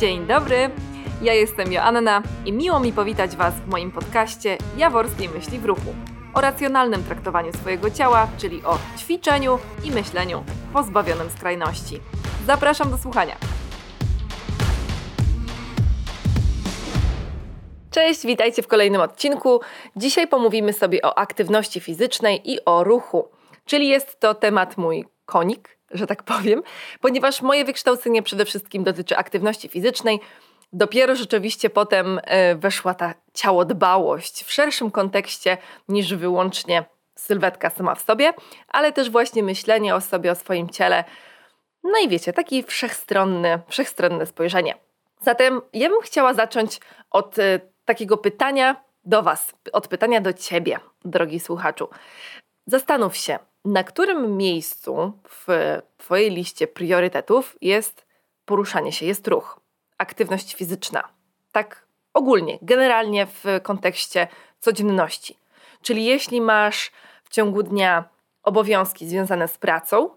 Dzień dobry, ja jestem Joanna i miło mi powitać Was w moim podcaście Jaworskiej Myśli w Ruchu o racjonalnym traktowaniu swojego ciała, czyli o ćwiczeniu i myśleniu pozbawionym skrajności. Zapraszam do słuchania. Cześć, witajcie w kolejnym odcinku. Dzisiaj pomówimy sobie o aktywności fizycznej i o ruchu, czyli jest to temat mój konik, że tak powiem, ponieważ moje wykształcenie przede wszystkim dotyczy aktywności fizycznej. Dopiero rzeczywiście potem e, weszła ta ciałodbałość w szerszym kontekście niż wyłącznie sylwetka sama w sobie, ale też właśnie myślenie o sobie, o swoim ciele. No i wiecie, taki wszechstronny, wszechstronne spojrzenie. Zatem ja bym chciała zacząć od e, takiego pytania do Was, od pytania do Ciebie, drogi słuchaczu. Zastanów się, na którym miejscu w Twojej liście priorytetów jest poruszanie się, jest ruch, aktywność fizyczna. Tak ogólnie, generalnie w kontekście codzienności. Czyli jeśli masz w ciągu dnia obowiązki związane z pracą,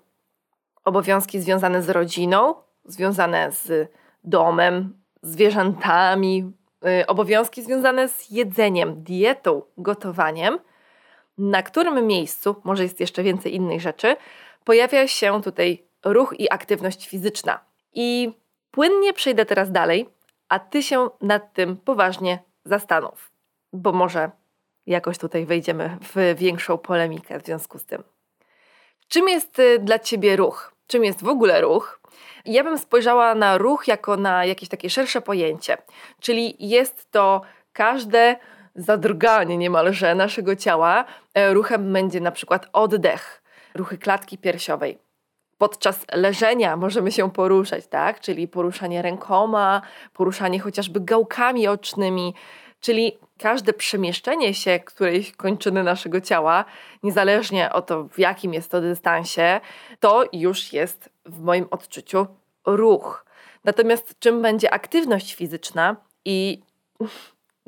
obowiązki związane z rodziną, związane z domem, zwierzętami, Y, obowiązki związane z jedzeniem, dietą, gotowaniem, na którym miejscu, może jest jeszcze więcej innych rzeczy, pojawia się tutaj ruch i aktywność fizyczna. I płynnie przejdę teraz dalej, a ty się nad tym poważnie zastanów, bo może jakoś tutaj wejdziemy w większą polemikę w związku z tym. Czym jest y, dla ciebie ruch? Czym jest w ogóle ruch? Ja bym spojrzała na ruch jako na jakieś takie szersze pojęcie, czyli jest to każde zadrganie niemalże naszego ciała. E, ruchem będzie na przykład oddech, ruchy klatki piersiowej. Podczas leżenia możemy się poruszać, tak? Czyli poruszanie rękoma, poruszanie chociażby gałkami ocznymi, czyli każde przemieszczenie się którejś kończyny naszego ciała, niezależnie od to, w jakim jest to dystansie, to już jest w moim odczuciu ruch. Natomiast czym będzie aktywność fizyczna i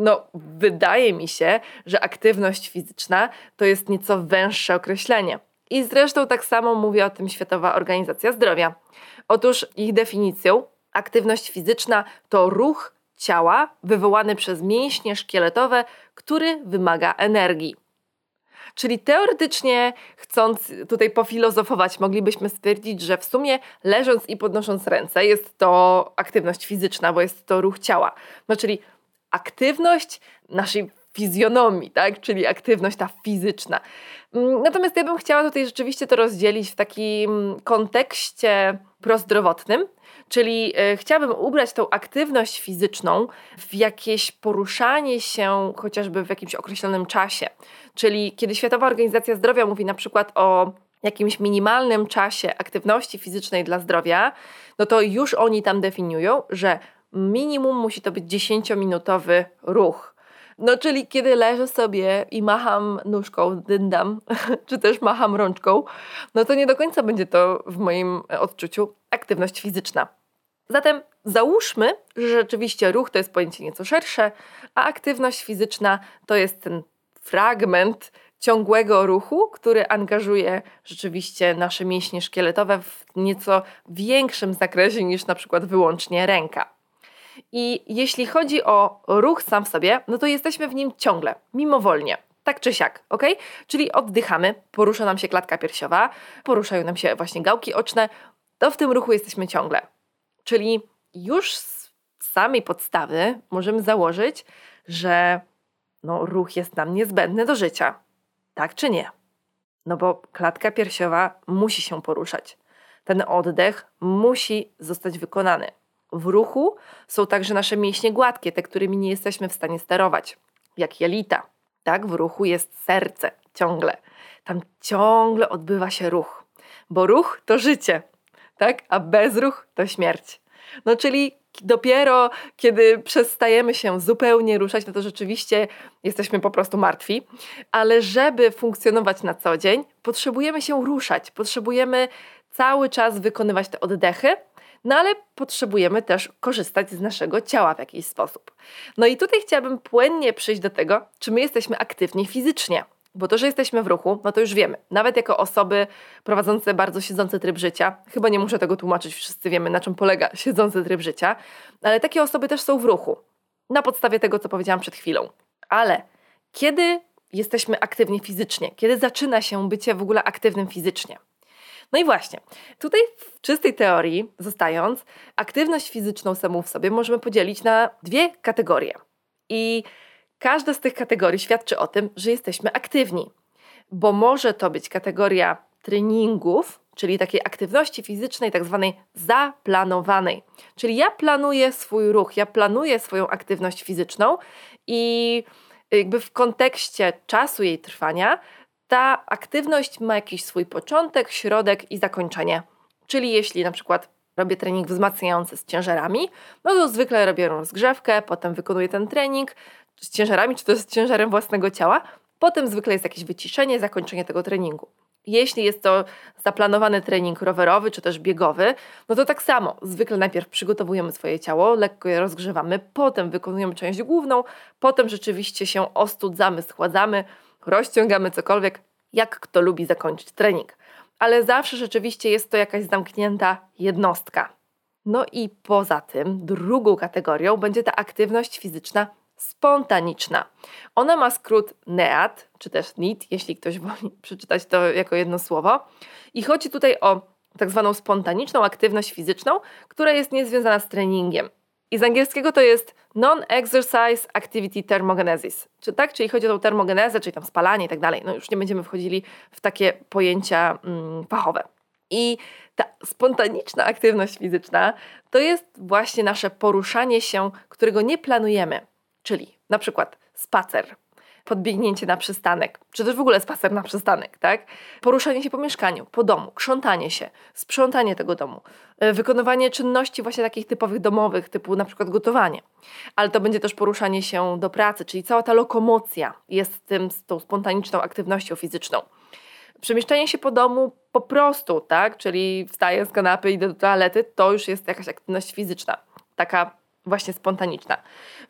no, wydaje mi się, że aktywność fizyczna to jest nieco węższe określenie. I zresztą tak samo mówi o tym Światowa Organizacja Zdrowia. Otóż ich definicją aktywność fizyczna to ruch ciała wywołany przez mięśnie szkieletowe, który wymaga energii. Czyli teoretycznie, chcąc tutaj pofilozofować, moglibyśmy stwierdzić, że w sumie leżąc i podnosząc ręce jest to aktywność fizyczna, bo jest to ruch ciała. No czyli aktywność naszej fizjonomii, tak? czyli aktywność ta fizyczna. Mm, natomiast ja bym chciała tutaj rzeczywiście to rozdzielić w takim kontekście prozdrowotnym, czyli e, chciałabym ubrać tą aktywność fizyczną w jakieś poruszanie się chociażby w jakimś określonym czasie. Czyli kiedy Światowa Organizacja Zdrowia mówi na przykład o jakimś minimalnym czasie aktywności fizycznej dla zdrowia, no to już oni tam definiują, że minimum musi to być 10-minutowy ruch. No, czyli kiedy leżę sobie i macham nóżką, dyndam, czy też macham rączką, no to nie do końca będzie to w moim odczuciu aktywność fizyczna. Zatem załóżmy, że rzeczywiście ruch to jest pojęcie nieco szersze, a aktywność fizyczna to jest ten fragment ciągłego ruchu, który angażuje rzeczywiście nasze mięśnie szkieletowe w nieco większym zakresie niż na przykład wyłącznie ręka. I jeśli chodzi o ruch sam w sobie, no to jesteśmy w nim ciągle, mimowolnie. Tak czy siak, ok? Czyli oddychamy, porusza nam się klatka piersiowa, poruszają nam się właśnie gałki oczne, to w tym ruchu jesteśmy ciągle. Czyli już z samej podstawy możemy założyć, że no, ruch jest nam niezbędny do życia. Tak czy nie? No bo klatka piersiowa musi się poruszać. Ten oddech musi zostać wykonany. W ruchu są także nasze mięśnie gładkie, te, którymi nie jesteśmy w stanie sterować, jak jelita. Tak, w ruchu jest serce ciągle. Tam ciągle odbywa się ruch, bo ruch to życie, tak? A bezruch to śmierć. No czyli dopiero kiedy przestajemy się zupełnie ruszać, no to rzeczywiście jesteśmy po prostu martwi, ale żeby funkcjonować na co dzień, potrzebujemy się ruszać, potrzebujemy cały czas wykonywać te oddechy, no ale potrzebujemy też korzystać z naszego ciała w jakiś sposób. No i tutaj chciałabym płynnie przyjść do tego, czy my jesteśmy aktywni fizycznie. Bo to, że jesteśmy w ruchu, no to już wiemy. Nawet jako osoby prowadzące bardzo siedzący tryb życia, chyba nie muszę tego tłumaczyć, wszyscy wiemy, na czym polega siedzący tryb życia, ale takie osoby też są w ruchu. Na podstawie tego, co powiedziałam przed chwilą. Ale kiedy jesteśmy aktywni fizycznie? Kiedy zaczyna się bycie w ogóle aktywnym fizycznie? No i właśnie, tutaj w czystej teorii, zostając, aktywność fizyczną samą w sobie możemy podzielić na dwie kategorie. I każda z tych kategorii świadczy o tym, że jesteśmy aktywni, bo może to być kategoria treningów, czyli takiej aktywności fizycznej, tak zwanej zaplanowanej. Czyli ja planuję swój ruch, ja planuję swoją aktywność fizyczną i jakby w kontekście czasu jej trwania ta aktywność ma jakiś swój początek, środek i zakończenie. Czyli jeśli na przykład robię trening wzmacniający z ciężarami, no to zwykle robię rozgrzewkę, potem wykonuję ten trening z ciężarami, czy to z ciężarem własnego ciała, potem zwykle jest jakieś wyciszenie, zakończenie tego treningu. Jeśli jest to zaplanowany trening rowerowy czy też biegowy, no to tak samo. Zwykle najpierw przygotowujemy swoje ciało, lekko je rozgrzewamy, potem wykonujemy część główną, potem rzeczywiście się ostudzamy, schładzamy, rozciągamy cokolwiek, jak kto lubi zakończyć trening. Ale zawsze rzeczywiście jest to jakaś zamknięta jednostka. No i poza tym, drugą kategorią będzie ta aktywność fizyczna spontaniczna. Ona ma skrót NEAT, czy też NIT, jeśli ktoś woli przeczytać to jako jedno słowo. I chodzi tutaj o tak zwaną spontaniczną aktywność fizyczną, która jest niezwiązana z treningiem. I z angielskiego to jest Non-Exercise Activity Thermogenesis. Czy tak? Czyli chodzi o tą termogenezę, czyli tam spalanie i tak dalej. No już nie będziemy wchodzili w takie pojęcia mm, fachowe. I ta spontaniczna aktywność fizyczna to jest właśnie nasze poruszanie się, którego nie planujemy. Czyli na przykład spacer, podbiegnięcie na przystanek, czy też w ogóle spacer na przystanek, tak? Poruszanie się po mieszkaniu, po domu, krzątanie się, sprzątanie tego domu, e, wykonywanie czynności właśnie takich typowych domowych, typu na przykład gotowanie. Ale to będzie też poruszanie się do pracy, czyli cała ta lokomocja jest tym, tą spontaniczną aktywnością fizyczną. Przemieszczanie się po domu po prostu, tak? Czyli wstaję z kanapy, idę do toalety, to już jest jakaś aktywność fizyczna. Taka właśnie spontaniczna.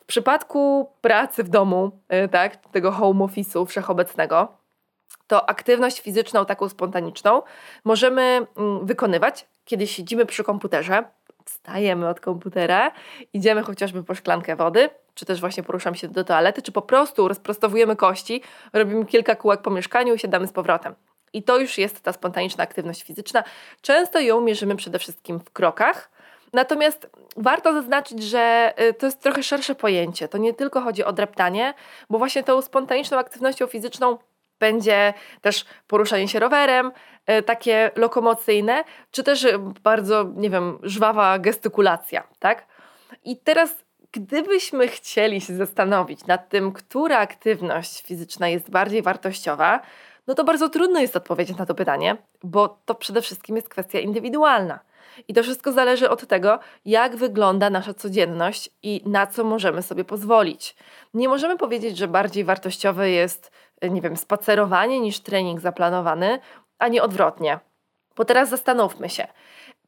W przypadku pracy w domu, y, tak, tego home office'u wszechobecnego, to aktywność fizyczną, taką spontaniczną, możemy mm, wykonywać, kiedy siedzimy przy komputerze, wstajemy od komputera, idziemy chociażby po szklankę wody, czy też właśnie poruszamy się do toalety, czy po prostu rozprostowujemy kości, robimy kilka kółek po mieszkaniu i siadamy z powrotem. I to już jest ta spontaniczna aktywność fizyczna. Często ją mierzymy przede wszystkim w krokach, Natomiast warto zaznaczyć, że y, to jest trochę szersze pojęcie. To nie tylko chodzi o dreptanie, bo właśnie tą spontaniczną aktywnością fizyczną będzie też poruszanie się rowerem, y, takie lokomocyjne, czy też bardzo, nie wiem, żwawa gestykulacja, tak? I teraz, gdybyśmy chcieli się zastanowić nad tym, która aktywność fizyczna jest bardziej wartościowa, no to bardzo trudno jest odpowiedzieć na to pytanie, bo to przede wszystkim jest kwestia indywidualna. I to wszystko zależy od tego, jak wygląda nasza codzienność i na co możemy sobie pozwolić. Nie możemy powiedzieć, że bardziej wartościowe jest, nie wiem, spacerowanie niż trening zaplanowany, a nie odwrotnie. Bo teraz zastanówmy się.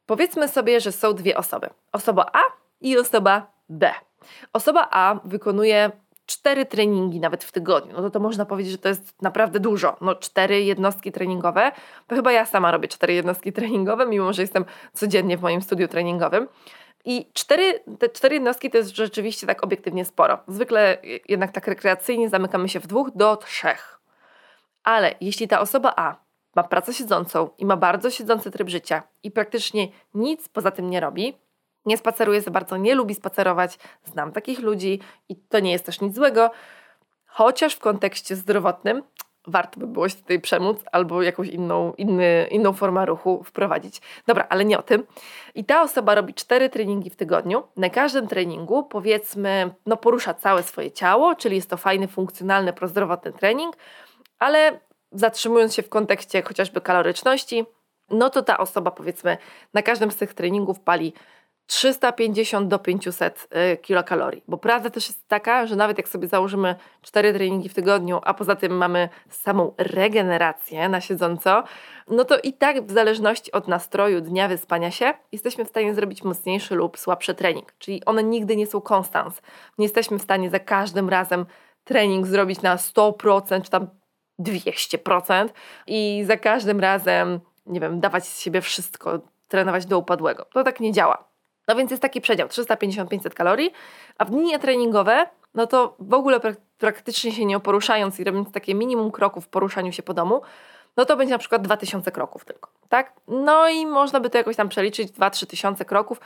Powiedzmy sobie, że są dwie osoby: osoba A i osoba B. Osoba A wykonuje cztery treningi nawet w tygodniu, no to, to można powiedzieć, że to jest naprawdę dużo. No cztery jednostki treningowe, to chyba ja sama robię cztery jednostki treningowe, mimo że jestem codziennie w moim studiu treningowym. I cztery, te cztery jednostki to jest rzeczywiście tak obiektywnie sporo. Zwykle jednak tak rekreacyjnie zamykamy się w dwóch do trzech. Ale jeśli ta osoba A ma pracę siedzącą i ma bardzo siedzący tryb życia i praktycznie nic poza tym nie robi, nie spaceruje za bardzo, nie lubi spacerować. Znam takich ludzi i to nie jest też nic złego, chociaż w kontekście zdrowotnym warto by było się tutaj przemóc albo jakąś inną, inny, inną formę ruchu wprowadzić. Dobra, ale nie o tym. I ta osoba robi cztery treningi w tygodniu. Na każdym treningu powiedzmy, no porusza całe swoje ciało, czyli jest to fajny, funkcjonalny, prozdrowotny trening, ale zatrzymując się w kontekście chociażby kaloryczności, no to ta osoba powiedzmy na każdym z tych treningów pali 350 do 500 y, kilokalorii. Bo prawda też jest taka, że nawet jak sobie założymy 4 treningi w tygodniu, a poza tym mamy samą regenerację na siedząco, no to i tak w zależności od nastroju dnia wyspania się, jesteśmy w stanie zrobić mocniejszy lub słabszy trening. Czyli one nigdy nie są konstans. Nie jesteśmy w stanie za każdym razem trening zrobić na 100% czy tam 200% i za każdym razem, nie wiem, dawać z siebie wszystko, trenować do upadłego. To tak nie działa. No więc jest taki przedział 350-500 kalorii, a w dni treningowe, no to w ogóle prak praktycznie się nie poruszając i robiąc takie minimum kroków w poruszaniu się po domu, no to będzie na przykład 2000 kroków tylko, tak? No i można by to jakoś tam przeliczyć, 2-3 tysiące kroków,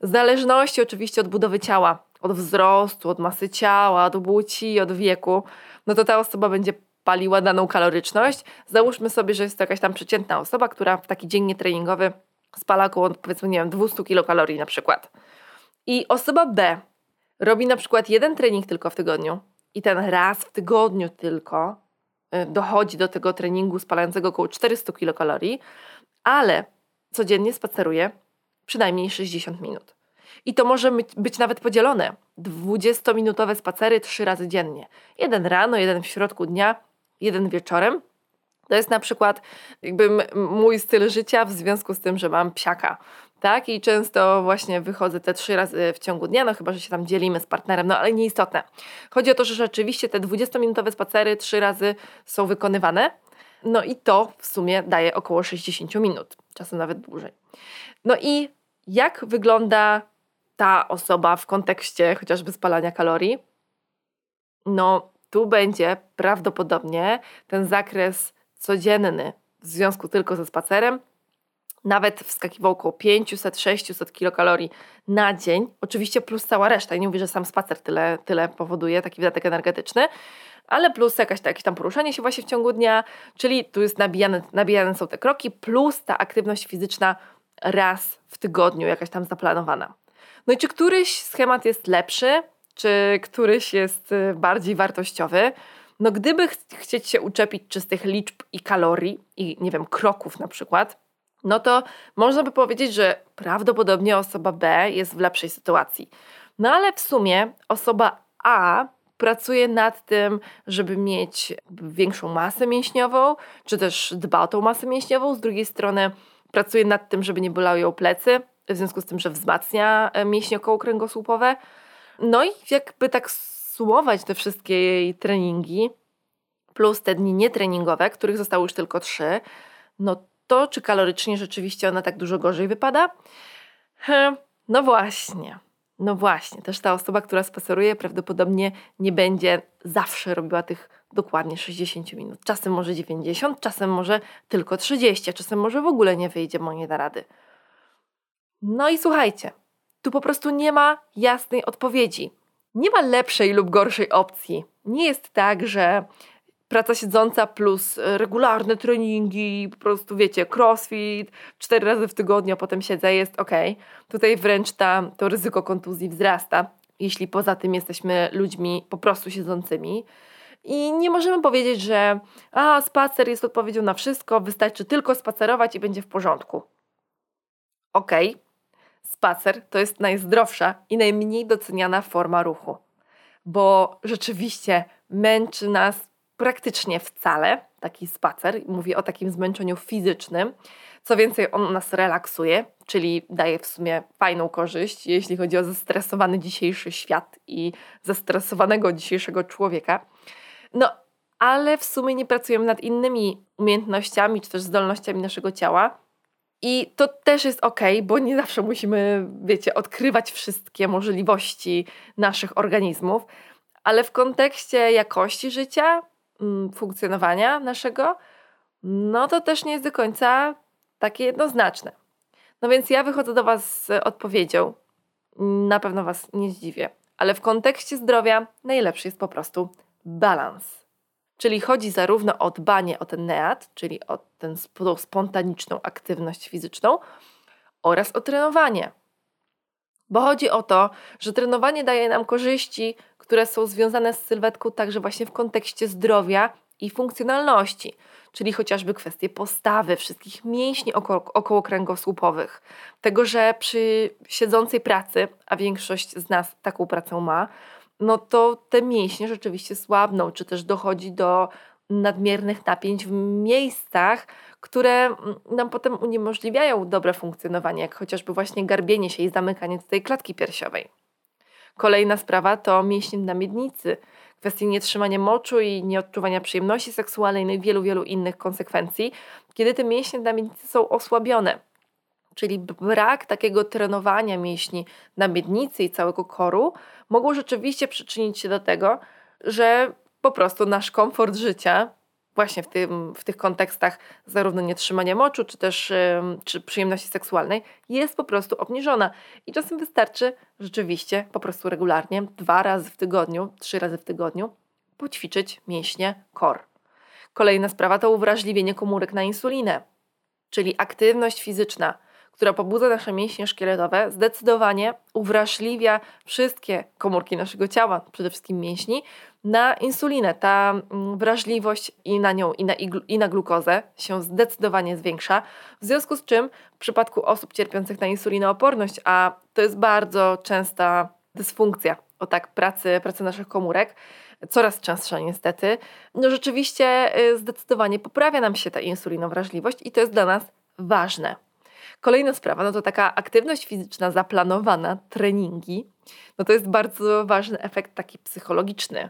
w zależności oczywiście od budowy ciała, od wzrostu, od masy ciała, od płci, od wieku, no to ta osoba będzie paliła daną kaloryczność. Załóżmy sobie, że jest to jakaś tam przeciętna osoba, która w taki dzień nietreningowy spala około powiedzmy, nie wiem, 200 kilokalorii na przykład. I osoba B robi na przykład jeden trening tylko w tygodniu i ten raz w tygodniu tylko y, dochodzi do tego treningu spalającego około 400 kilokalorii, ale codziennie spaceruje przynajmniej 60 minut. I to może być nawet podzielone. 20-minutowe spacery trzy razy dziennie. Jeden rano, jeden w środku dnia, jeden wieczorem. To jest na przykład jakby mój styl życia w związku z tym, że mam psiaka. Tak? I często właśnie wychodzę te trzy razy w ciągu dnia, no chyba, że się tam dzielimy z partnerem, no ale nieistotne. Chodzi o to, że rzeczywiście te 20-minutowe spacery trzy razy są wykonywane, no i to w sumie daje około 60 minut, czasem nawet dłużej. No i jak wygląda ta osoba w kontekście chociażby spalania kalorii? No, tu będzie prawdopodobnie ten zakres codzienny w związku tylko ze spacerem nawet wskakiwał około 500-600 kilokalorii na dzień, oczywiście plus cała reszta. I nie mówię, że sam spacer tyle, tyle powoduje, taki wydatek energetyczny, ale plus jakaś, jakieś tam poruszanie się właśnie w ciągu dnia, czyli tu jest nabijane, nabijane są te kroki, plus ta aktywność fizyczna raz w tygodniu, jakaś tam zaplanowana. No i czy któryś schemat jest lepszy, czy któryś jest y, bardziej wartościowy? No gdyby ch chcieć się uczepić czystych liczb i kalorii i nie wiem, kroków na przykład, no to można by powiedzieć, że prawdopodobnie osoba B jest w lepszej sytuacji. No ale w sumie osoba A pracuje nad tym, żeby mieć większą masę mięśniową, czy też dba o tą masę mięśniową. Z drugiej strony pracuje nad tym, żeby nie bolały ją plecy, w związku z tym, że wzmacnia e, mięśnie okołokręgosłupowe. No i jakby tak sumować te wszystkie jej treningi, plus te dni nietreningowe, których zostały już tylko trzy, no to czy kalorycznie rzeczywiście ona tak dużo gorzej wypada? No właśnie. No właśnie, też ta osoba, która spaceruje, prawdopodobnie nie będzie zawsze robiła tych dokładnie 60 minut. Czasem może 90, czasem może tylko 30, a czasem może w ogóle nie wyjdzie, bo nie da rady. No i słuchajcie, tu po prostu nie ma jasnej odpowiedzi. Nie ma lepszej lub gorszej opcji. Nie jest tak, że praca siedząca plus e, regularne treningi, po prostu wiecie, crossfit, cztery razy w tygodniu, a potem siedzę, jest ok. Tutaj wręcz ta, to ryzyko kontuzji wzrasta, jeśli poza tym jesteśmy ludźmi po prostu siedzącymi. I nie możemy powiedzieć, że a, spacer jest odpowiedzią na wszystko, wystarczy tylko spacerować i będzie w porządku. Okej, okay. Spacer to jest najzdrowsza i najmniej doceniana forma ruchu, bo rzeczywiście męczy nas praktycznie wcale taki spacer. Mówię o takim zmęczeniu fizycznym. Co więcej, on nas relaksuje, czyli daje w sumie fajną korzyść, jeśli chodzi o zestresowany dzisiejszy świat i zestresowanego dzisiejszego człowieka. No, ale w sumie nie pracujemy nad innymi umiejętnościami czy też zdolnościami naszego ciała. I to też jest ok, bo nie zawsze musimy, wiecie, odkrywać wszystkie możliwości naszych organizmów, ale w kontekście jakości życia Mm, funkcjonowania naszego, no to też nie jest do końca takie jednoznaczne. No więc ja wychodzę do Was z odpowiedzią. Na pewno Was nie zdziwię, ale w kontekście zdrowia najlepszy jest po prostu balans. Czyli chodzi zarówno o dbanie o ten neat, czyli o tę spontaniczną aktywność fizyczną, oraz o trenowanie. Bo chodzi o to, że trenowanie daje nam korzyści, które są związane z sylwetką także właśnie w kontekście zdrowia i funkcjonalności, czyli chociażby kwestie postawy, wszystkich mięśni około, okołokręgosłupowych, tego, że przy siedzącej pracy, a większość z nas taką pracę ma, no to te mięśnie rzeczywiście słabną, czy też dochodzi do nadmiernych napięć w miejscach, które mm, nam potem uniemożliwiają dobre funkcjonowanie, jak chociażby właśnie garbienie się i zamykanie tej klatki piersiowej. Kolejna sprawa to mięśnie na miednicy, kwestie nietrzymania moczu i nieodczuwania przyjemności seksualnej, no i wielu, wielu innych konsekwencji, kiedy te mięśnie na miednicy są osłabione. Czyli brak takiego trenowania mięśni na miednicy i całego koru mogło rzeczywiście przyczynić się do tego, że po prostu nasz komfort życia właśnie w, tym, w tych kontekstach zarówno nietrzymania moczu, czy też czy przyjemności seksualnej, jest po prostu obniżona. I czasem wystarczy rzeczywiście po prostu regularnie, dwa razy w tygodniu, trzy razy w tygodniu, poćwiczyć mięśnie core. Kolejna sprawa to uwrażliwienie komórek na insulinę, czyli aktywność fizyczna która pobudza nasze mięśnie szkieletowe, zdecydowanie uwrażliwia wszystkie komórki naszego ciała, przede wszystkim mięśni, na insulinę. Ta mm, wrażliwość i na nią, i na, i na glukozę się zdecydowanie zwiększa. W związku z czym w przypadku osób cierpiących na insulinooporność, a to jest bardzo częsta dysfunkcja, o tak, pracy, pracy naszych komórek, coraz częstsza niestety, no rzeczywiście y, zdecydowanie poprawia nam się ta insulinowrażliwość i to jest dla nas ważne. Kolejna sprawa, no to taka aktywność fizyczna zaplanowana, treningi, no to jest bardzo ważny efekt taki psychologiczny.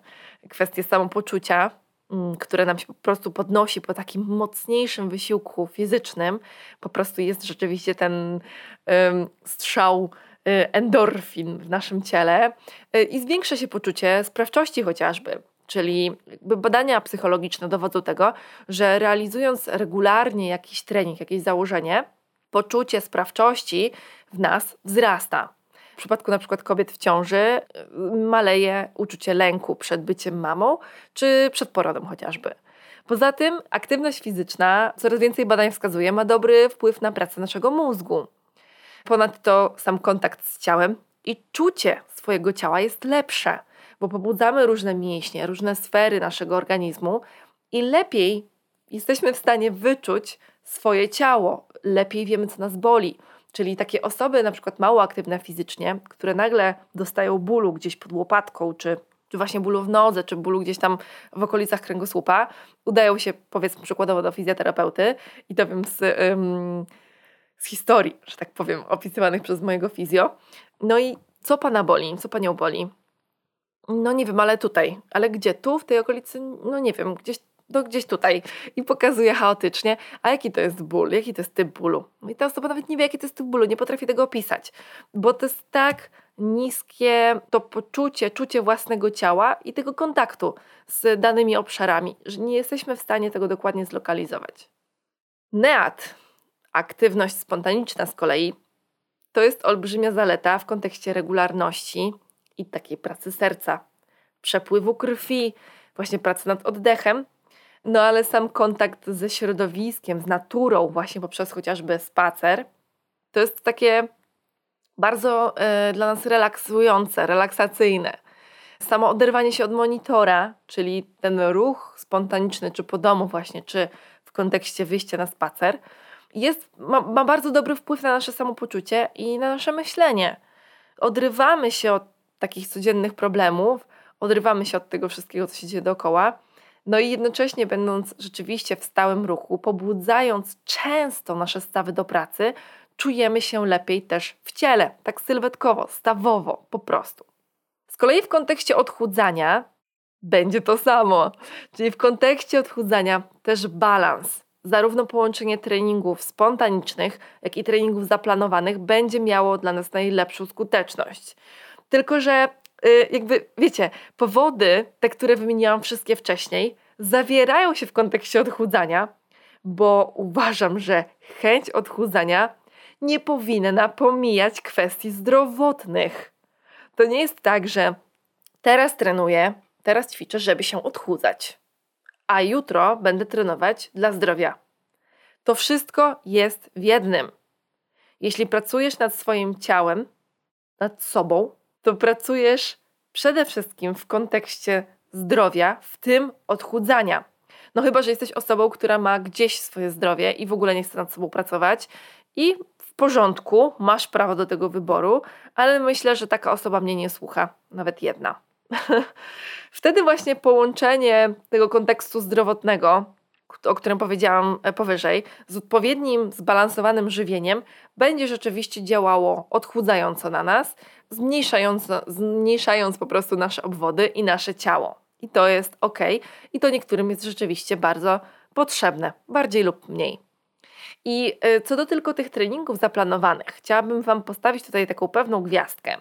Kwestie samopoczucia, mm, które nam się po prostu podnosi po takim mocniejszym wysiłku fizycznym, po prostu jest rzeczywiście ten um, strzał y, endorfin w naszym ciele y, i zwiększa się poczucie sprawczości chociażby. Czyli badania psychologiczne dowodzą tego, że realizując regularnie jakiś trening, jakieś założenie, poczucie sprawczości w nas wzrasta. W przypadku na przykład kobiet w ciąży y, maleje uczucie lęku przed byciem mamą czy przed porodem chociażby. Poza tym aktywność fizyczna, coraz więcej badań wskazuje, ma dobry wpływ na pracę naszego mózgu. Ponadto sam kontakt z ciałem i czucie swojego ciała jest lepsze, bo pobudzamy różne mięśnie, różne sfery naszego organizmu i lepiej jesteśmy w stanie wyczuć swoje ciało, lepiej wiemy, co nas boli. Czyli takie osoby, na przykład mało aktywne fizycznie, które nagle dostają bólu gdzieś pod łopatką, czy, czy właśnie bólu w nodze, czy bólu gdzieś tam w okolicach kręgosłupa, udają się, powiedzmy, przykładowo do fizjoterapeuty i to wiem z, ym, z historii, że tak powiem, opisywanych przez mojego fizjo. No i co pana boli? Co panią boli? No nie wiem, ale tutaj. Ale gdzie? Tu, w tej okolicy? No nie wiem, gdzieś no gdzieś tutaj. I pokazuje chaotycznie, a jaki to jest ból, jaki to jest typ bólu. No I ta osoba nawet nie wie, jaki to jest typ bólu, nie potrafi tego opisać, bo to jest tak niskie to poczucie, czucie własnego ciała i tego kontaktu z danymi obszarami, że nie jesteśmy w stanie tego dokładnie zlokalizować. NEAT, aktywność spontaniczna z kolei, to jest olbrzymia zaleta w kontekście regularności i takiej pracy serca, przepływu krwi, właśnie pracy nad oddechem, no ale sam kontakt ze środowiskiem, z naturą, właśnie poprzez chociażby spacer, to jest takie bardzo y, dla nas relaksujące, relaksacyjne. Samo oderwanie się od monitora, czyli ten ruch spontaniczny, czy po domu, właśnie, czy w kontekście wyjścia na spacer, jest, ma, ma bardzo dobry wpływ na nasze samopoczucie i na nasze myślenie. Odrywamy się od takich codziennych problemów, odrywamy się od tego wszystkiego, co się dzieje dookoła no i jednocześnie będąc rzeczywiście w stałym ruchu, pobudzając często nasze stawy do pracy, czujemy się lepiej też w ciele, tak sylwetkowo, stawowo, po prostu. Z kolei w kontekście odchudzania będzie to samo, czyli w kontekście odchudzania też balans. Zarówno połączenie treningów spontanicznych, jak i treningów zaplanowanych będzie miało dla nas najlepszą skuteczność. Tylko, że jakby, wiecie, powody, te, które wymieniłam wszystkie wcześniej, zawierają się w kontekście odchudzania, bo uważam, że chęć odchudzania nie powinna pomijać kwestii zdrowotnych. To nie jest tak, że teraz trenuję, teraz ćwiczę, żeby się odchudzać, a jutro będę trenować dla zdrowia. To wszystko jest w jednym. Jeśli pracujesz nad swoim ciałem, nad sobą, to pracujesz przede wszystkim w kontekście zdrowia, w tym odchudzania. No chyba, że jesteś osobą, która ma gdzieś swoje zdrowie i w ogóle nie chce nad sobą pracować i w porządku, masz prawo do tego wyboru, ale myślę, że taka osoba mnie nie słucha, nawet jedna. Wtedy właśnie połączenie tego kontekstu zdrowotnego, o którym powiedziałam e, powyżej, z odpowiednim, zbalansowanym żywieniem, będzie rzeczywiście działało odchudzająco na nas, zmniejszając, zmniejszając po prostu nasze obwody i nasze ciało. I to jest ok, i to niektórym jest rzeczywiście bardzo potrzebne, bardziej lub mniej. I e, co do tylko tych treningów zaplanowanych, chciałabym Wam postawić tutaj taką pewną gwiazdkę,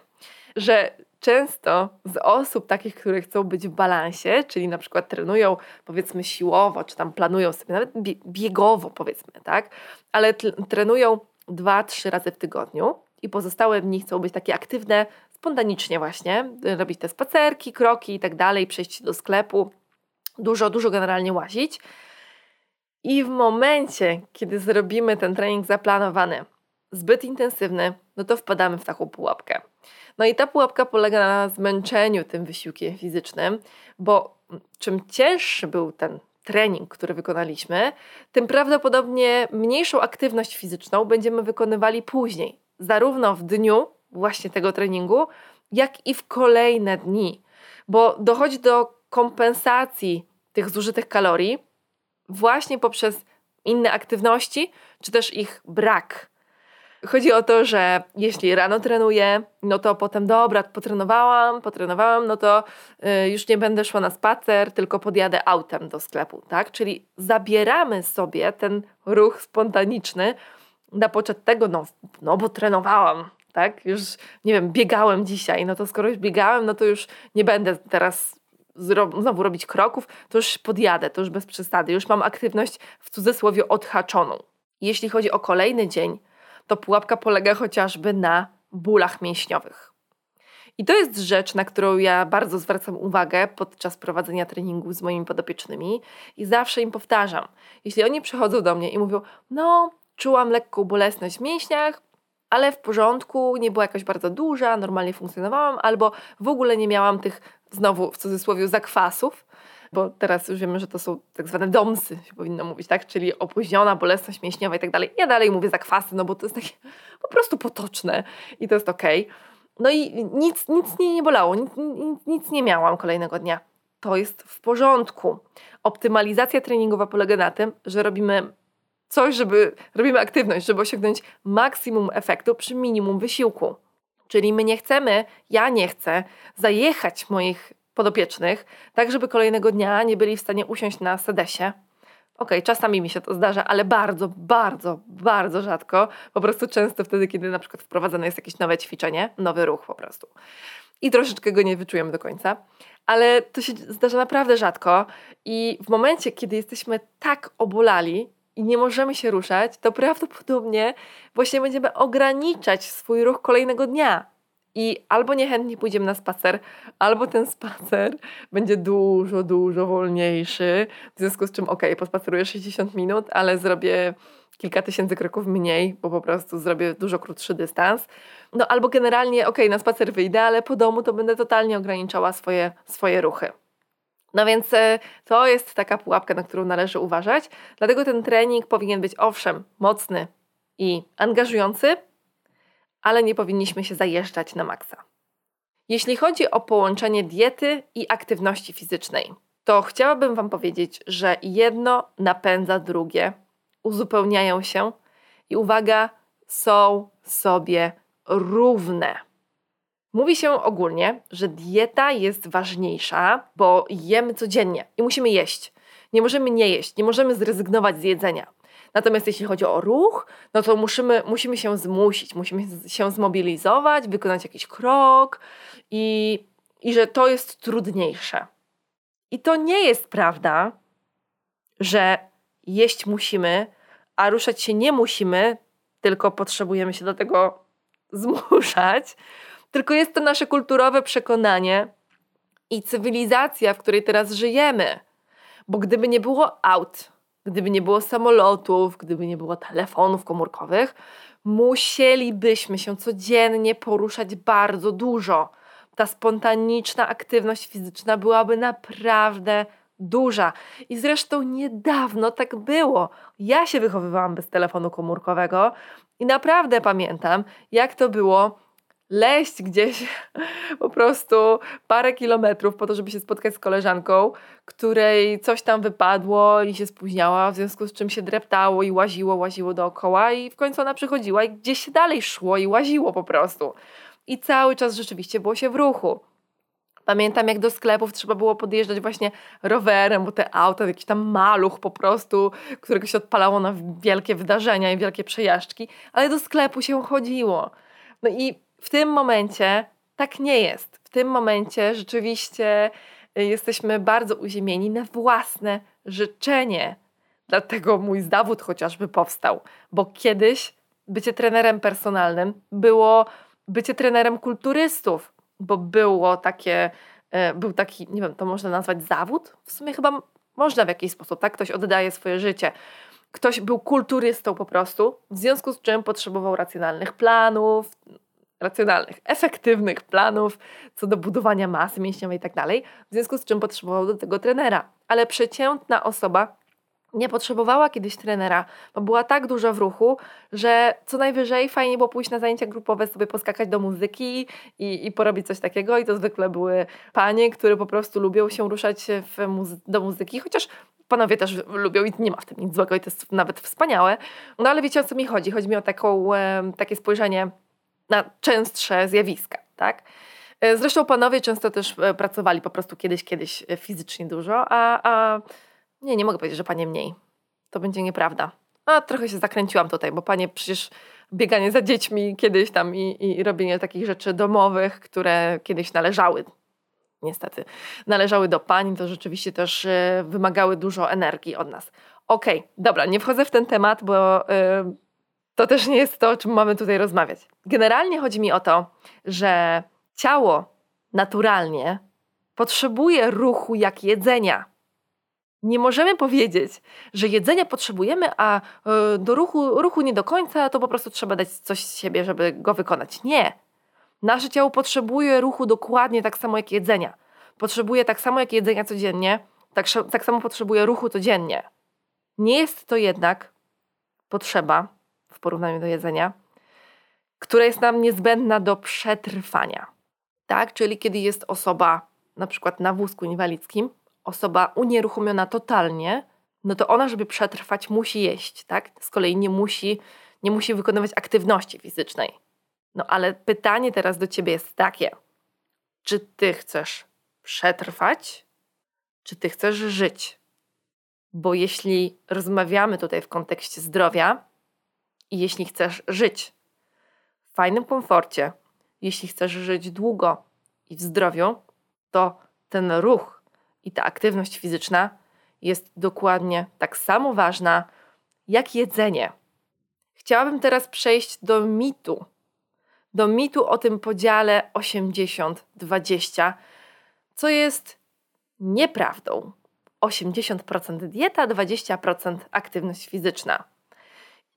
że często z osób takich, które chcą być w balansie, czyli na przykład trenują powiedzmy siłowo, czy tam planują sobie nawet biegowo powiedzmy, tak, ale trenują dwa, trzy razy w tygodniu i pozostałe dni chcą być takie aktywne, spontanicznie właśnie, robić te spacerki, kroki i tak dalej, przejść do sklepu, dużo, dużo generalnie łazić. I w momencie, kiedy zrobimy ten trening zaplanowany, zbyt intensywny, no to wpadamy w taką pułapkę. No i ta pułapka polega na zmęczeniu tym wysiłkiem fizycznym, bo czym cięższy był ten trening, który wykonaliśmy, tym prawdopodobnie mniejszą aktywność fizyczną będziemy wykonywali później, zarówno w dniu właśnie tego treningu, jak i w kolejne dni, bo dochodzi do kompensacji tych zużytych kalorii właśnie poprzez inne aktywności, czy też ich brak. Chodzi o to, że jeśli rano trenuję, no to potem dobra, potrenowałam, potrenowałam, no to y, już nie będę szła na spacer, tylko podjadę autem do sklepu, tak? Czyli zabieramy sobie ten ruch spontaniczny na poczet tego, no, no bo trenowałam, tak? Już, nie wiem, biegałem dzisiaj, no to skoro już biegałem, no to już nie będę teraz znowu robić kroków, to już podjadę, to już bez przesady, już mam aktywność w cudzysłowie odhaczoną. Jeśli chodzi o kolejny dzień, to pułapka polega chociażby na bólach mięśniowych. I to jest rzecz, na którą ja bardzo zwracam uwagę podczas prowadzenia treningu z moimi podopiecznymi i zawsze im powtarzam. Jeśli oni przychodzą do mnie i mówią, no, czułam lekką bolesność w mięśniach, ale w porządku, nie była jakaś bardzo duża, normalnie funkcjonowałam, albo w ogóle nie miałam tych, znowu w cudzysłowie, zakwasów, bo teraz już wiemy, że to są tak zwane domsy, się powinno mówić, tak? Czyli opóźniona bolesność mięśniowa i tak dalej. Ja dalej mówię zakwasy, no bo to jest takie po prostu potoczne i to jest okej. Okay. No i nic, nic mnie nie bolało, nic, nic, nic nie miałam kolejnego dnia. To jest w porządku. Optymalizacja treningowa polega na tym, że robimy coś, żeby robimy aktywność, żeby osiągnąć maksimum efektu przy minimum wysiłku. Czyli my nie chcemy, ja nie chcę zajechać moich podopiecznych, tak żeby kolejnego dnia nie byli w stanie usiąść na sedesie. Okej, okay, czasami mi się to zdarza, ale bardzo, bardzo, bardzo rzadko. Po prostu często wtedy, kiedy na przykład wprowadzane jest jakieś nowe ćwiczenie, nowy ruch po prostu. I troszeczkę go nie wyczujemy do końca. Ale to się zdarza naprawdę rzadko i w momencie, kiedy jesteśmy tak obolali, i nie możemy się ruszać, to prawdopodobnie właśnie będziemy ograniczać swój ruch kolejnego dnia. I albo niechętnie pójdziemy na spacer, albo ten spacer będzie dużo, dużo wolniejszy. W związku z czym, ok, pospaceruję 60 minut, ale zrobię kilka tysięcy kroków mniej, bo po prostu zrobię dużo krótszy dystans. No albo generalnie, ok, na spacer wyjdę, ale po domu to będę totalnie ograniczała swoje, swoje ruchy. No więc e, to jest taka pułapka, na którą należy uważać. Dlatego ten trening powinien być owszem mocny i angażujący, ale nie powinniśmy się zajeżdżać na maksa. Jeśli chodzi o połączenie diety i aktywności fizycznej, to chciałabym Wam powiedzieć, że jedno napędza drugie, uzupełniają się i uwaga, są sobie równe. Mówi się ogólnie, że dieta jest ważniejsza, bo jemy codziennie i musimy jeść. Nie możemy nie jeść, nie możemy zrezygnować z jedzenia. Natomiast jeśli chodzi o ruch, no to musimy, musimy się zmusić, musimy się zmobilizować, wykonać jakiś krok i, i że to jest trudniejsze. I to nie jest prawda, że jeść musimy, a ruszać się nie musimy, tylko potrzebujemy się do tego zmuszać tylko jest to nasze kulturowe przekonanie i cywilizacja, w której teraz żyjemy. Bo gdyby nie było aut, gdyby nie było samolotów, gdyby nie było telefonów komórkowych, musielibyśmy się codziennie poruszać bardzo dużo. Ta spontaniczna aktywność fizyczna byłaby naprawdę duża. I zresztą niedawno tak było. Ja się wychowywałam bez telefonu komórkowego i naprawdę pamiętam, jak to było leść gdzieś po prostu parę kilometrów po to, żeby się spotkać z koleżanką, której coś tam wypadło i się spóźniała, w związku z czym się dreptało i łaziło, łaziło dookoła i w końcu ona przychodziła i gdzieś się dalej szło i łaziło po prostu. I cały czas rzeczywiście było się w ruchu. Pamiętam, jak do sklepów trzeba było podjeżdżać właśnie rowerem, bo te auta, jakiś tam maluch po prostu, którego się odpalało na wielkie wydarzenia i wielkie przejażdżki, ale do sklepu się chodziło. No i w tym momencie tak nie jest. W tym momencie rzeczywiście y, jesteśmy bardzo uziemieni na własne życzenie. Dlatego mój zawód chociażby powstał, bo kiedyś bycie trenerem personalnym było bycie trenerem kulturystów, bo było takie, e, był taki, nie wiem, to można nazwać zawód? W sumie chyba można w jakiś sposób, tak? Ktoś oddaje swoje życie. Ktoś był kulturystą po prostu, w związku z czym potrzebował racjonalnych planów, racjonalnych, efektywnych planów co do budowania masy mięśniowej i tak dalej, w związku z czym potrzebował do tego trenera. Ale przeciętna osoba nie potrzebowała kiedyś trenera, bo była tak dużo w ruchu, że co najwyżej fajnie było pójść na zajęcia grupowe, sobie poskakać do muzyki i, i porobić coś takiego. I to zwykle były panie, które po prostu lubią się ruszać muzy do muzyki, chociaż panowie też lubią i nie ma w tym nic złego i to jest nawet wspaniałe. No ale wiecie o co mi chodzi? Chodzi mi o taką, takie spojrzenie na częstsze zjawiska, tak? E, zresztą panowie często też e, pracowali po prostu kiedyś, kiedyś fizycznie dużo, a, a nie, nie mogę powiedzieć, że panie mniej. To będzie nieprawda. A trochę się zakręciłam tutaj, bo panie przecież bieganie za dziećmi kiedyś tam i, i robienie takich rzeczy domowych, które kiedyś należały, niestety, należały do pań, to rzeczywiście też wymagały dużo energii od nas. Okej, okay, dobra, nie wchodzę w ten temat, bo y, to też nie jest to, o czym mamy tutaj rozmawiać. Generalnie chodzi mi o to, że ciało naturalnie potrzebuje ruchu jak jedzenia. Nie możemy powiedzieć, że jedzenia potrzebujemy, a e, do ruchu, ruchu nie do końca, to po prostu trzeba dać coś z siebie, żeby go wykonać. Nie. Nasze ciało potrzebuje ruchu dokładnie tak samo jak jedzenia. Potrzebuje tak samo jak jedzenia codziennie, tak, tak samo potrzebuje ruchu codziennie. Nie jest to jednak potrzeba w porównaniu do jedzenia, która jest nam niezbędna do przetrwania. Tak? Czyli kiedy jest osoba na przykład na wózku inwalidzkim, osoba unieruchomiona totalnie, no to ona, żeby przetrwać, musi jeść, tak? Z kolei nie musi, nie musi wykonywać aktywności fizycznej. No ale pytanie teraz do ciebie jest takie: czy ty chcesz przetrwać, czy ty chcesz żyć? Bo jeśli rozmawiamy tutaj w kontekście zdrowia i jeśli chcesz żyć w fajnym komforcie, jeśli chcesz żyć długo i w zdrowiu, to ten ruch, i ta aktywność fizyczna jest dokładnie tak samo ważna jak jedzenie. Chciałabym teraz przejść do mitu. Do mitu o tym podziale 80-20, co jest nieprawdą. 80% dieta, 20% aktywność fizyczna.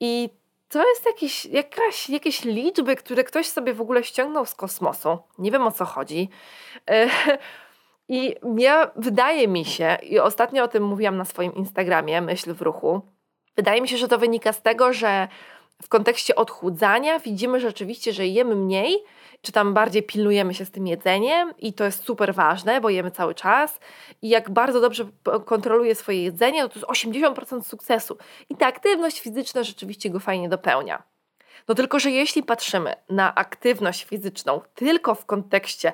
I to jest jakieś, jakaś, jakieś liczby, które ktoś sobie w ogóle ściągnął z kosmosu. Nie wiem o co chodzi. I ja, wydaje mi się, i ostatnio o tym mówiłam na swoim Instagramie, Myśl w ruchu, wydaje mi się, że to wynika z tego, że w kontekście odchudzania widzimy rzeczywiście, że jemy mniej, czy tam bardziej pilnujemy się z tym jedzeniem i to jest super ważne, bo jemy cały czas i jak bardzo dobrze kontroluje swoje jedzenie, no to jest 80% sukcesu. I ta aktywność fizyczna rzeczywiście go fajnie dopełnia. No tylko, że jeśli patrzymy na aktywność fizyczną tylko w kontekście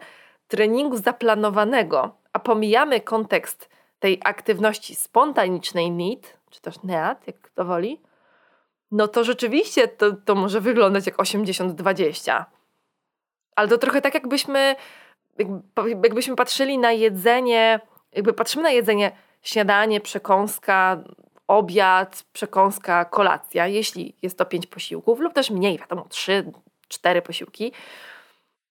treningu zaplanowanego, a pomijamy kontekst tej aktywności spontanicznej NEAT, czy też NEAT, jak kto woli, no to rzeczywiście to, to może wyglądać jak 80-20. Ale to trochę tak, jakbyśmy, jakbyśmy patrzyli na jedzenie, jakby patrzymy na jedzenie śniadanie, przekąska, obiad, przekąska, kolacja, jeśli jest to pięć posiłków, lub też mniej, wiadomo, trzy, cztery posiłki,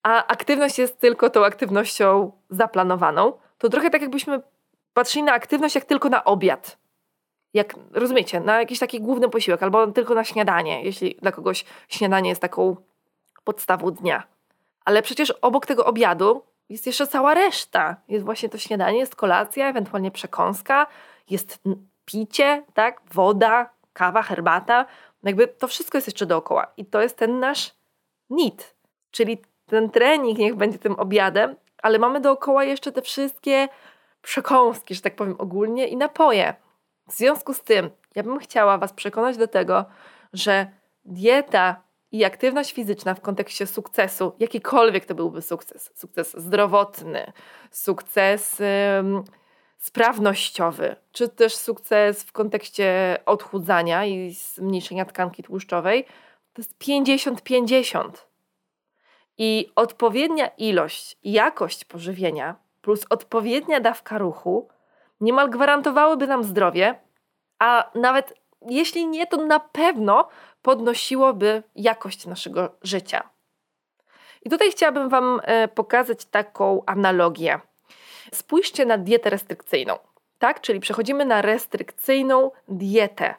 a aktywność jest tylko tą aktywnością zaplanowaną, to trochę tak jakbyśmy patrzyli na aktywność jak tylko na obiad. Jak, rozumiecie, na jakiś taki główny posiłek, albo tylko na śniadanie, jeśli dla kogoś śniadanie jest taką podstawą dnia. Ale przecież obok tego obiadu jest jeszcze cała reszta. Jest właśnie to śniadanie, jest kolacja, ewentualnie przekąska, jest picie, tak, woda, kawa, herbata. Jakby to wszystko jest jeszcze dookoła. I to jest ten nasz need, czyli ten trening niech będzie tym obiadem, ale mamy dookoła jeszcze te wszystkie przekąski, że tak powiem ogólnie, i napoje. W związku z tym, ja bym chciała Was przekonać do tego, że dieta i aktywność fizyczna w kontekście sukcesu, jakikolwiek to byłby sukces, sukces zdrowotny, sukces sprawnościowy, czy też sukces w kontekście odchudzania i zmniejszenia tkanki tłuszczowej, to jest 50-50. I odpowiednia ilość jakość pożywienia plus odpowiednia dawka ruchu niemal gwarantowałyby nam zdrowie, a nawet jeśli nie, to na pewno podnosiłoby jakość naszego życia. I tutaj chciałabym Wam e, pokazać taką analogię. Spójrzcie na dietę restrykcyjną, tak? Czyli przechodzimy na restrykcyjną dietę.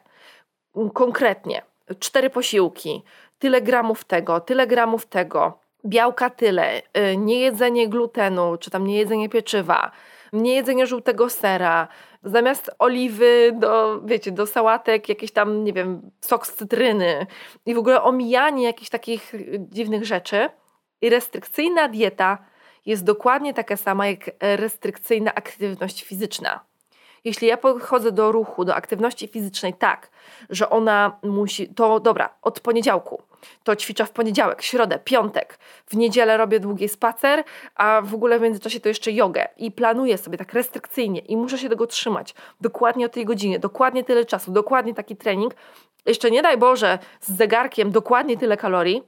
Konkretnie, cztery posiłki, tyle gramów tego, tyle gramów tego, białka tyle, e, niejedzenie glutenu, czy tam niejedzenie pieczywa, niejedzenie żółtego sera, zamiast oliwy do, wiecie, do sałatek jakiś tam, nie wiem, sok z cytryny i w ogóle omijanie jakichś takich dziwnych rzeczy. I restrykcyjna dieta jest dokładnie taka sama jak restrykcyjna aktywność fizyczna. Jeśli ja podchodzę do ruchu, do aktywności fizycznej tak, że ona musi, to dobra, od poniedziałku, to ćwiczę w poniedziałek, środę, piątek, w niedzielę robię długi spacer, a w ogóle w międzyczasie to jeszcze jogę i planuję sobie tak restrykcyjnie i muszę się tego trzymać dokładnie o tej godzinie, dokładnie tyle czasu, dokładnie taki trening, jeszcze nie daj Boże z zegarkiem dokładnie tyle kalorii,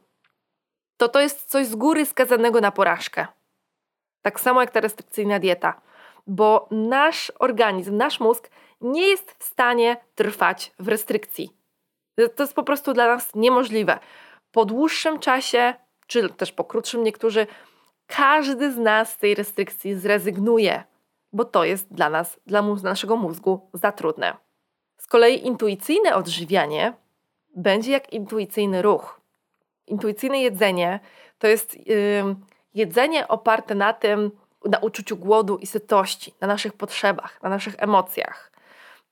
to to jest coś z góry skazanego na porażkę. Tak samo jak ta restrykcyjna dieta bo nasz organizm, nasz mózg nie jest w stanie trwać w restrykcji. To jest po prostu dla nas niemożliwe. Po dłuższym czasie, czy też po krótszym niektórzy, każdy z nas z tej restrykcji zrezygnuje, bo to jest dla nas, dla naszego mózgu za trudne. Z kolei intuicyjne odżywianie będzie jak intuicyjny ruch. Intuicyjne jedzenie to jest yy, jedzenie oparte na tym, na uczuciu głodu i sytości, na naszych potrzebach, na naszych emocjach.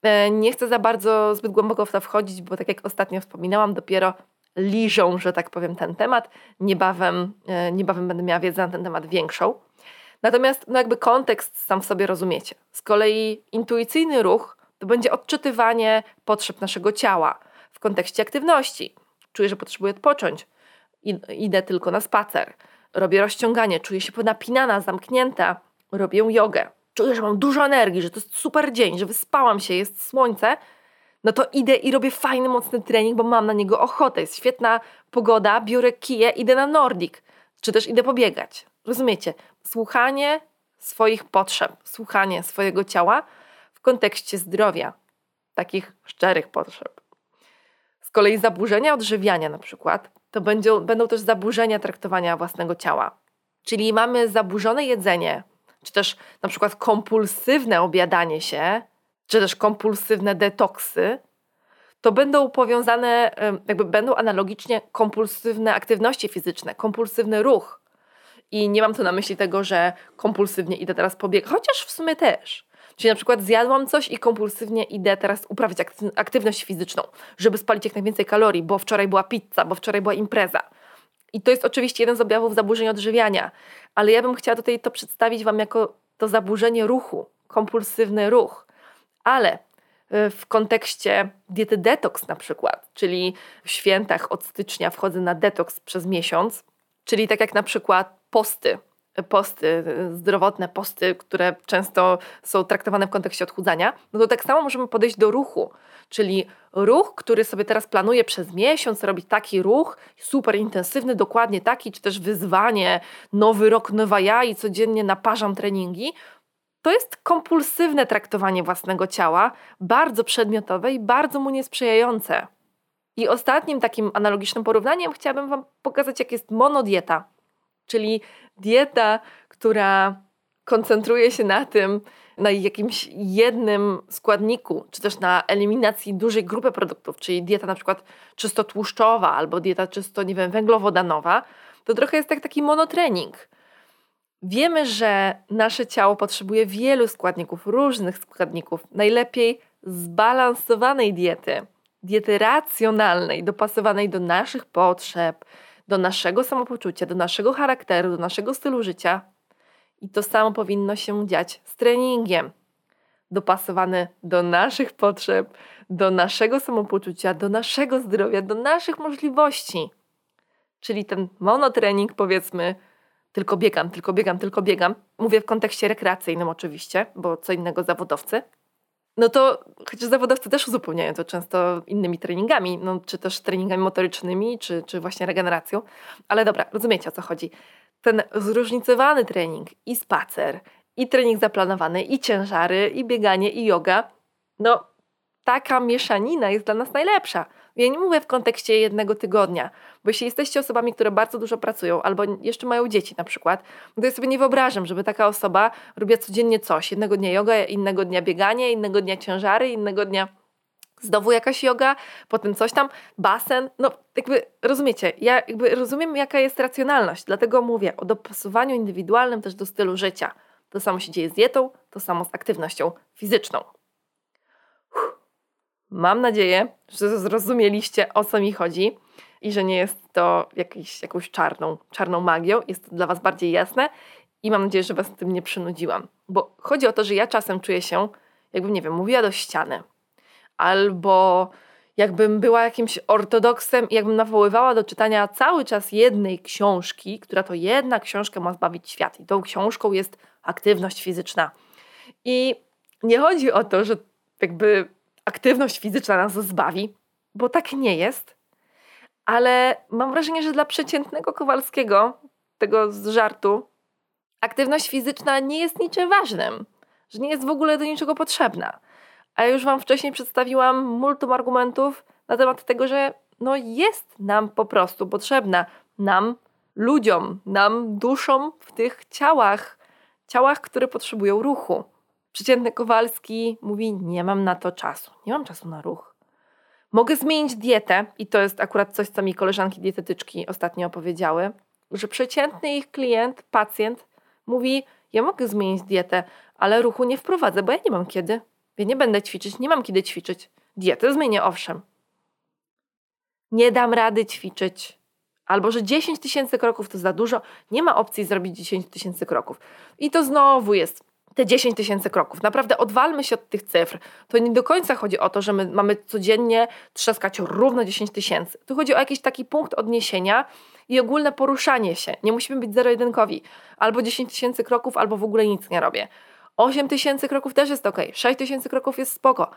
E, nie chcę za bardzo zbyt głęboko w to wchodzić, bo tak jak ostatnio wspominałam, dopiero liżą, że tak powiem, ten temat. Niebawem, e, niebawem będę miała wiedzę na ten temat większą. Natomiast no jakby kontekst sam w sobie rozumiecie. Z kolei intuicyjny ruch to będzie odczytywanie potrzeb naszego ciała w kontekście aktywności. Czuję, że potrzebuję odpocząć. Idę tylko na spacer robię rozciąganie, czuję się napinana, zamknięta, robię jogę, czuję, że mam dużo energii, że to jest super dzień, że wyspałam się, jest słońce, no to idę i robię fajny, mocny trening, bo mam na niego ochotę, jest świetna pogoda, biorę kije, idę na Nordic, czy też idę pobiegać. Rozumiecie? Słuchanie swoich potrzeb, słuchanie swojego ciała w kontekście zdrowia, takich szczerych potrzeb. Z kolei zaburzenia odżywiania na przykład to będzie, będą też zaburzenia traktowania własnego ciała. Czyli mamy zaburzone jedzenie, czy też na przykład kompulsywne obiadanie się, czy też kompulsywne detoksy, to będą powiązane, jakby będą analogicznie kompulsywne aktywności fizyczne, kompulsywny ruch. I nie mam tu na myśli tego, że kompulsywnie idę teraz pobiegać, chociaż w sumie też. Czyli na przykład zjadłam coś i kompulsywnie idę teraz uprawiać aktywność fizyczną, żeby spalić jak najwięcej kalorii, bo wczoraj była pizza, bo wczoraj była impreza. I to jest oczywiście jeden z objawów zaburzeń odżywiania, ale ja bym chciała tutaj to przedstawić Wam jako to zaburzenie ruchu, kompulsywny ruch. Ale y, w kontekście diety detoks na przykład, czyli w świętach od stycznia wchodzę na detoks przez miesiąc, czyli tak jak na przykład posty posty, zdrowotne posty, które często są traktowane w kontekście odchudzania, no to tak samo możemy podejść do ruchu. Czyli ruch, który sobie teraz planuję przez miesiąc, robić taki ruch, super intensywny, dokładnie taki, czy też wyzwanie, nowy rok, nowa ja i codziennie naparzam treningi, to jest kompulsywne traktowanie własnego ciała, bardzo przedmiotowe i bardzo mu niesprzyjające. I ostatnim takim analogicznym porównaniem chciałabym Wam pokazać, jak jest monodieta czyli dieta, która koncentruje się na tym, na jakimś jednym składniku, czy też na eliminacji dużej grupy produktów, czyli dieta na przykład czysto tłuszczowa albo dieta czysto, nie wiem, węglowodanowa, to trochę jest tak taki monotrening. Wiemy, że nasze ciało potrzebuje wielu składników, różnych składników, najlepiej zbalansowanej diety, diety racjonalnej, dopasowanej do naszych potrzeb, do naszego samopoczucia, do naszego charakteru, do naszego stylu życia. I to samo powinno się dziać z treningiem. Dopasowany do naszych potrzeb, do naszego samopoczucia, do naszego zdrowia, do naszych możliwości. Czyli ten monotrening, powiedzmy, tylko biegam, tylko biegam, tylko biegam. Mówię w kontekście rekreacyjnym oczywiście, bo co innego zawodowcy. No to chociaż zawodowcy też uzupełniają to często innymi treningami, no, czy też treningami motorycznymi, czy, czy właśnie regeneracją. Ale dobra, rozumiecie o co chodzi. Ten zróżnicowany trening i spacer, i trening zaplanowany, i ciężary, i bieganie, i yoga, no taka mieszanina jest dla nas najlepsza. Ja nie mówię w kontekście jednego tygodnia, bo jeśli jesteście osobami, które bardzo dużo pracują albo jeszcze mają dzieci na przykład, no to ja sobie nie wyobrażam, żeby taka osoba robiła codziennie coś. Jednego dnia yoga, innego dnia bieganie, innego dnia ciężary, innego dnia znowu jakaś yoga, potem coś tam, basen. No jakby rozumiecie, ja jakby rozumiem jaka jest racjonalność, dlatego mówię o dopasowaniu indywidualnym też do stylu życia. To samo się dzieje z dietą, to samo z aktywnością fizyczną. Mam nadzieję, że zrozumieliście o co mi chodzi i że nie jest to jakiś, jakąś czarną, czarną magią. Jest to dla Was bardziej jasne i mam nadzieję, że Was tym nie przynudziłam. Bo chodzi o to, że ja czasem czuję się, jakbym, nie wiem, mówiła do ściany. Albo jakbym była jakimś ortodoksem i jakbym nawoływała do czytania cały czas jednej książki, która to jedna książka ma zbawić świat. I tą książką jest aktywność fizyczna. I nie chodzi o to, że jakby aktywność fizyczna nas zbawi, bo tak nie jest. Ale mam wrażenie, że dla przeciętnego Kowalskiego, tego z żartu, aktywność fizyczna nie jest niczym ważnym, że nie jest w ogóle do niczego potrzebna. A ja już Wam wcześniej przedstawiłam multum argumentów na temat tego, że no jest nam po prostu potrzebna, nam, ludziom, nam, duszom w tych ciałach, ciałach, które potrzebują ruchu. Przeciętny Kowalski mówi: Nie mam na to czasu, nie mam czasu na ruch. Mogę zmienić dietę, i to jest akurat coś, co mi koleżanki dietetyczki ostatnio opowiedziały, że przeciętny ich klient, pacjent mówi: Ja mogę zmienić dietę, ale ruchu nie wprowadzę, bo ja nie mam kiedy. Ja nie będę ćwiczyć, nie mam kiedy ćwiczyć. Dietę zmienię, owszem. Nie dam rady ćwiczyć. Albo że 10 tysięcy kroków to za dużo, nie ma opcji zrobić 10 tysięcy kroków. I to znowu jest te 10 tysięcy kroków. Naprawdę odwalmy się od tych cyfr. To nie do końca chodzi o to, że my mamy codziennie trzaskać równo 10 tysięcy. Tu chodzi o jakiś taki punkt odniesienia i ogólne poruszanie się. Nie musimy być zero-jedynkowi. Albo 10 tysięcy kroków, albo w ogóle nic nie robię. 8 tysięcy kroków też jest ok. 6 tysięcy kroków jest spoko.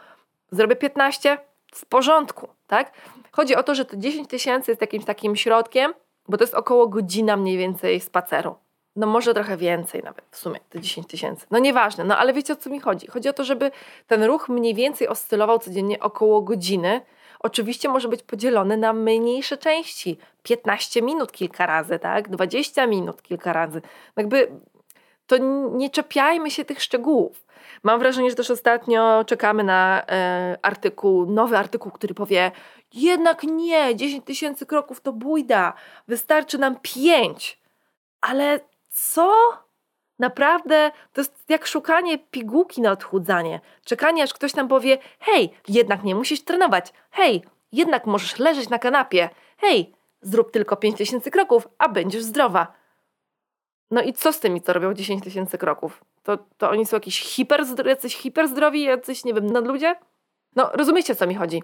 Zrobię 15, w porządku, tak? Chodzi o to, że to 10 tysięcy jest jakimś takim środkiem, bo to jest około godzina mniej więcej spaceru. No może trochę więcej nawet w sumie, te 10 tysięcy. No nieważne, no ale wiecie o co mi chodzi? Chodzi o to, żeby ten ruch mniej więcej oscylował codziennie około godziny. Oczywiście może być podzielony na mniejsze części. 15 minut kilka razy, tak? 20 minut kilka razy. Jakby to nie czepiajmy się tych szczegółów. Mam wrażenie, że też ostatnio czekamy na e, artykuł, nowy artykuł, który powie jednak nie, 10 tysięcy kroków to bójda, wystarczy nam 5. Ale co? Naprawdę to jest jak szukanie pigułki na odchudzanie. Czekanie, aż ktoś nam powie: hej, jednak nie musisz trenować. Hej, jednak możesz leżeć na kanapie. Hej, zrób tylko 5000 kroków, a będziesz zdrowa. No i co z tymi, co robią 10 tysięcy kroków? To, to oni są jakiś hiperzdrowi, jacyś hiperzdrowi, jacyś, nie wiem, nadludzie? No, rozumiecie, o co mi chodzi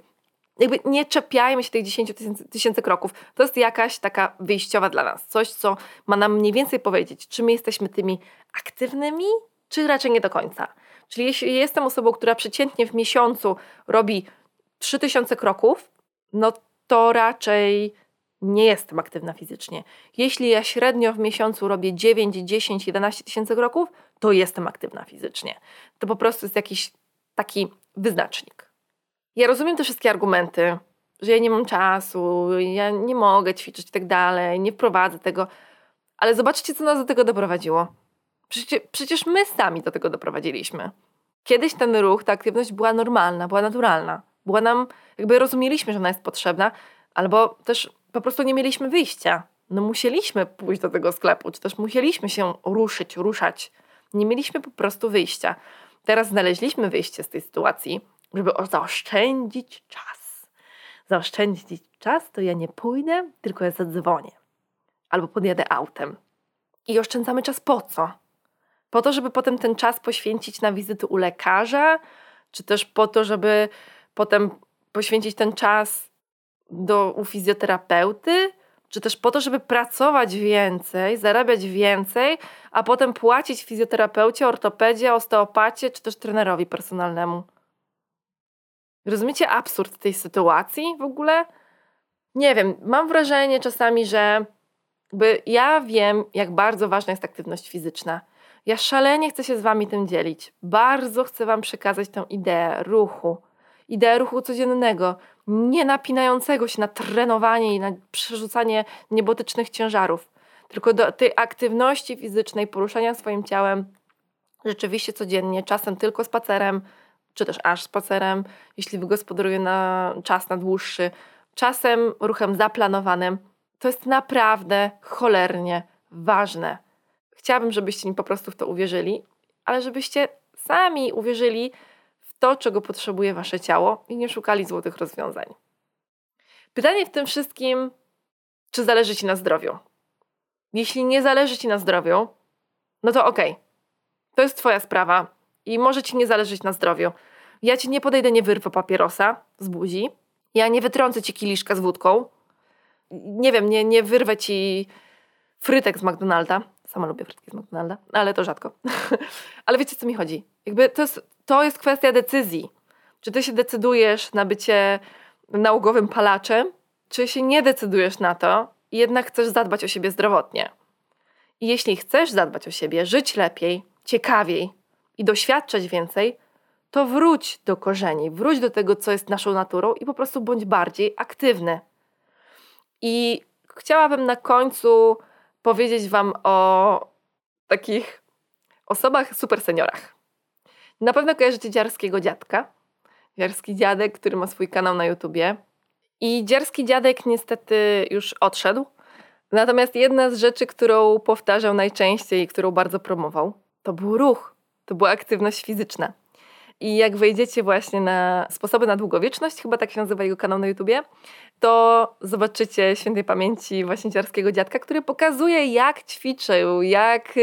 jakby nie czepiajmy się tych 10 tysięcy kroków. To jest jakaś taka wyjściowa dla nas. Coś, co ma nam mniej więcej powiedzieć, czy my jesteśmy tymi aktywnymi, czy raczej nie do końca. Czyli jeśli jestem osobą, która przeciętnie w miesiącu robi 3000 kroków, no to raczej nie jestem aktywna fizycznie. Jeśli ja średnio w miesiącu robię 9, 10, 11 tysięcy kroków, to jestem aktywna fizycznie. To po prostu jest jakiś taki wyznacznik. Ja rozumiem te wszystkie argumenty, że ja nie mam czasu, ja nie mogę ćwiczyć i tak dalej, nie wprowadzę tego, ale zobaczcie, co nas do tego doprowadziło. Przecież, przecież my sami do tego doprowadziliśmy. Kiedyś ten ruch, ta aktywność była normalna, była naturalna. Była nam, jakby rozumieliśmy, że ona jest potrzebna, albo też po prostu nie mieliśmy wyjścia. No musieliśmy pójść do tego sklepu, czy też musieliśmy się ruszyć, ruszać. Nie mieliśmy po prostu wyjścia. Teraz znaleźliśmy wyjście z tej sytuacji żeby zaoszczędzić czas. Zaoszczędzić czas, to ja nie pójdę, tylko ja zadzwonię. albo podjadę autem. I oszczędzamy czas po co? Po to, żeby potem ten czas poświęcić na wizyty u lekarza, czy też po to, żeby potem poświęcić ten czas do, u fizjoterapeuty, czy też po to, żeby pracować więcej, zarabiać więcej, a potem płacić fizjoterapeucie, ortopedzie, osteopacie, czy też trenerowi personalnemu. Rozumiecie absurd tej sytuacji w ogóle? Nie wiem, mam wrażenie czasami, że by ja wiem, jak bardzo ważna jest aktywność fizyczna. Ja szalenie chcę się z Wami tym dzielić. Bardzo chcę Wam przekazać tę ideę ruchu. Ideę ruchu codziennego, nie napinającego się na trenowanie i na przerzucanie niebotycznych ciężarów, tylko do tej aktywności fizycznej, poruszania swoim ciałem rzeczywiście codziennie, czasem tylko spacerem, czy też aż spacerem, jeśli wygospodaruję na czas na dłuższy, czasem ruchem zaplanowanym. To jest naprawdę cholernie ważne. Chciałabym, żebyście mi po prostu w to uwierzyli, ale żebyście sami uwierzyli w to, czego potrzebuje wasze ciało i nie szukali złotych rozwiązań. Pytanie w tym wszystkim, czy zależy ci na zdrowiu? Jeśli nie zależy ci na zdrowiu, no to okej. Okay. To jest twoja sprawa i może ci nie zależeć na zdrowiu. Ja ci nie podejdę, nie wyrwę papierosa z buzi. Ja nie wytrącę ci kieliszka z wódką. Nie wiem, nie, nie wyrwę ci frytek z McDonalda. Sama lubię frytki z McDonalda, ale to rzadko. ale wiecie, co mi chodzi? Jakby to jest, to jest kwestia decyzji. Czy ty się decydujesz na bycie nałogowym palaczem, czy się nie decydujesz na to i jednak chcesz zadbać o siebie zdrowotnie. I jeśli chcesz zadbać o siebie, żyć lepiej, ciekawiej i doświadczać więcej, to wróć do korzeni, wróć do tego, co jest naszą naturą i po prostu bądź bardziej aktywny. I chciałabym na końcu powiedzieć Wam o takich osobach super seniorach. Na pewno kojarzycie dziarskiego dziadka. Dziarski dziadek, który ma swój kanał na YouTubie. I dziarski dziadek niestety już odszedł. Natomiast jedna z rzeczy, którą powtarzał najczęściej i którą bardzo promował, to był ruch, to była aktywność fizyczna. I jak wejdziecie właśnie na sposoby na długowieczność, chyba tak się nazywa jego kanał na YouTubie, to zobaczycie świętej pamięci właśnie dziarskiego dziadka, który pokazuje, jak ćwiczył, jak,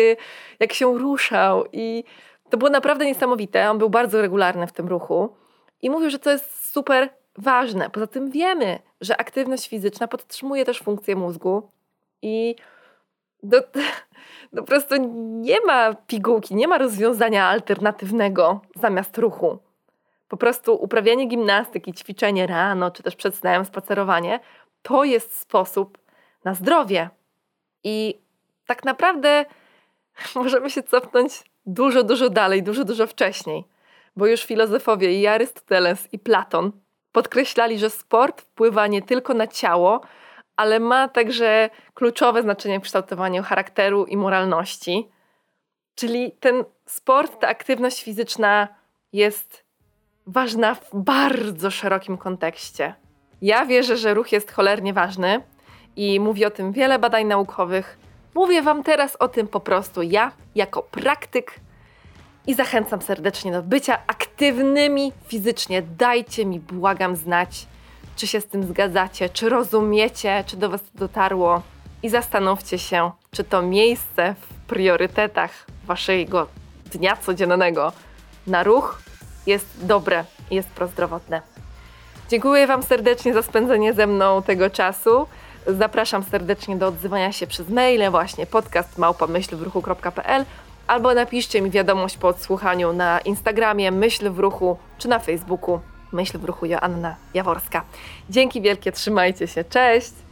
jak się ruszał. I to było naprawdę niesamowite. On był bardzo regularny w tym ruchu i mówił, że to jest super ważne. Poza tym wiemy, że aktywność fizyczna podtrzymuje też funkcję mózgu i do, no po prostu nie ma pigułki, nie ma rozwiązania alternatywnego zamiast ruchu. Po prostu uprawianie gimnastyki, ćwiczenie rano, czy też przed snem, spacerowanie, to jest sposób na zdrowie. I tak naprawdę możemy się cofnąć dużo, dużo dalej, dużo, dużo wcześniej, bo już filozofowie i Arystoteles i Platon podkreślali, że sport wpływa nie tylko na ciało, ale ma także kluczowe znaczenie w kształtowaniu charakteru i moralności. Czyli ten sport, ta aktywność fizyczna jest ważna w bardzo szerokim kontekście. Ja wierzę, że ruch jest cholernie ważny i mówi o tym wiele badań naukowych. Mówię Wam teraz o tym po prostu ja, jako praktyk, i zachęcam serdecznie do bycia aktywnymi fizycznie. Dajcie mi, błagam, znać czy się z tym zgadzacie, czy rozumiecie, czy do Was dotarło i zastanówcie się, czy to miejsce w priorytetach Waszego dnia codziennego na ruch jest dobre i jest prozdrowotne. Dziękuję Wam serdecznie za spędzenie ze mną tego czasu. Zapraszam serdecznie do odzywania się przez maile, właśnie podcast małpamyślwruchu.pl albo napiszcie mi wiadomość po odsłuchaniu na Instagramie Myśl w Ruchu czy na Facebooku Myśl w ruchu Joanna Jaworska. Dzięki wielkie, trzymajcie się, cześć!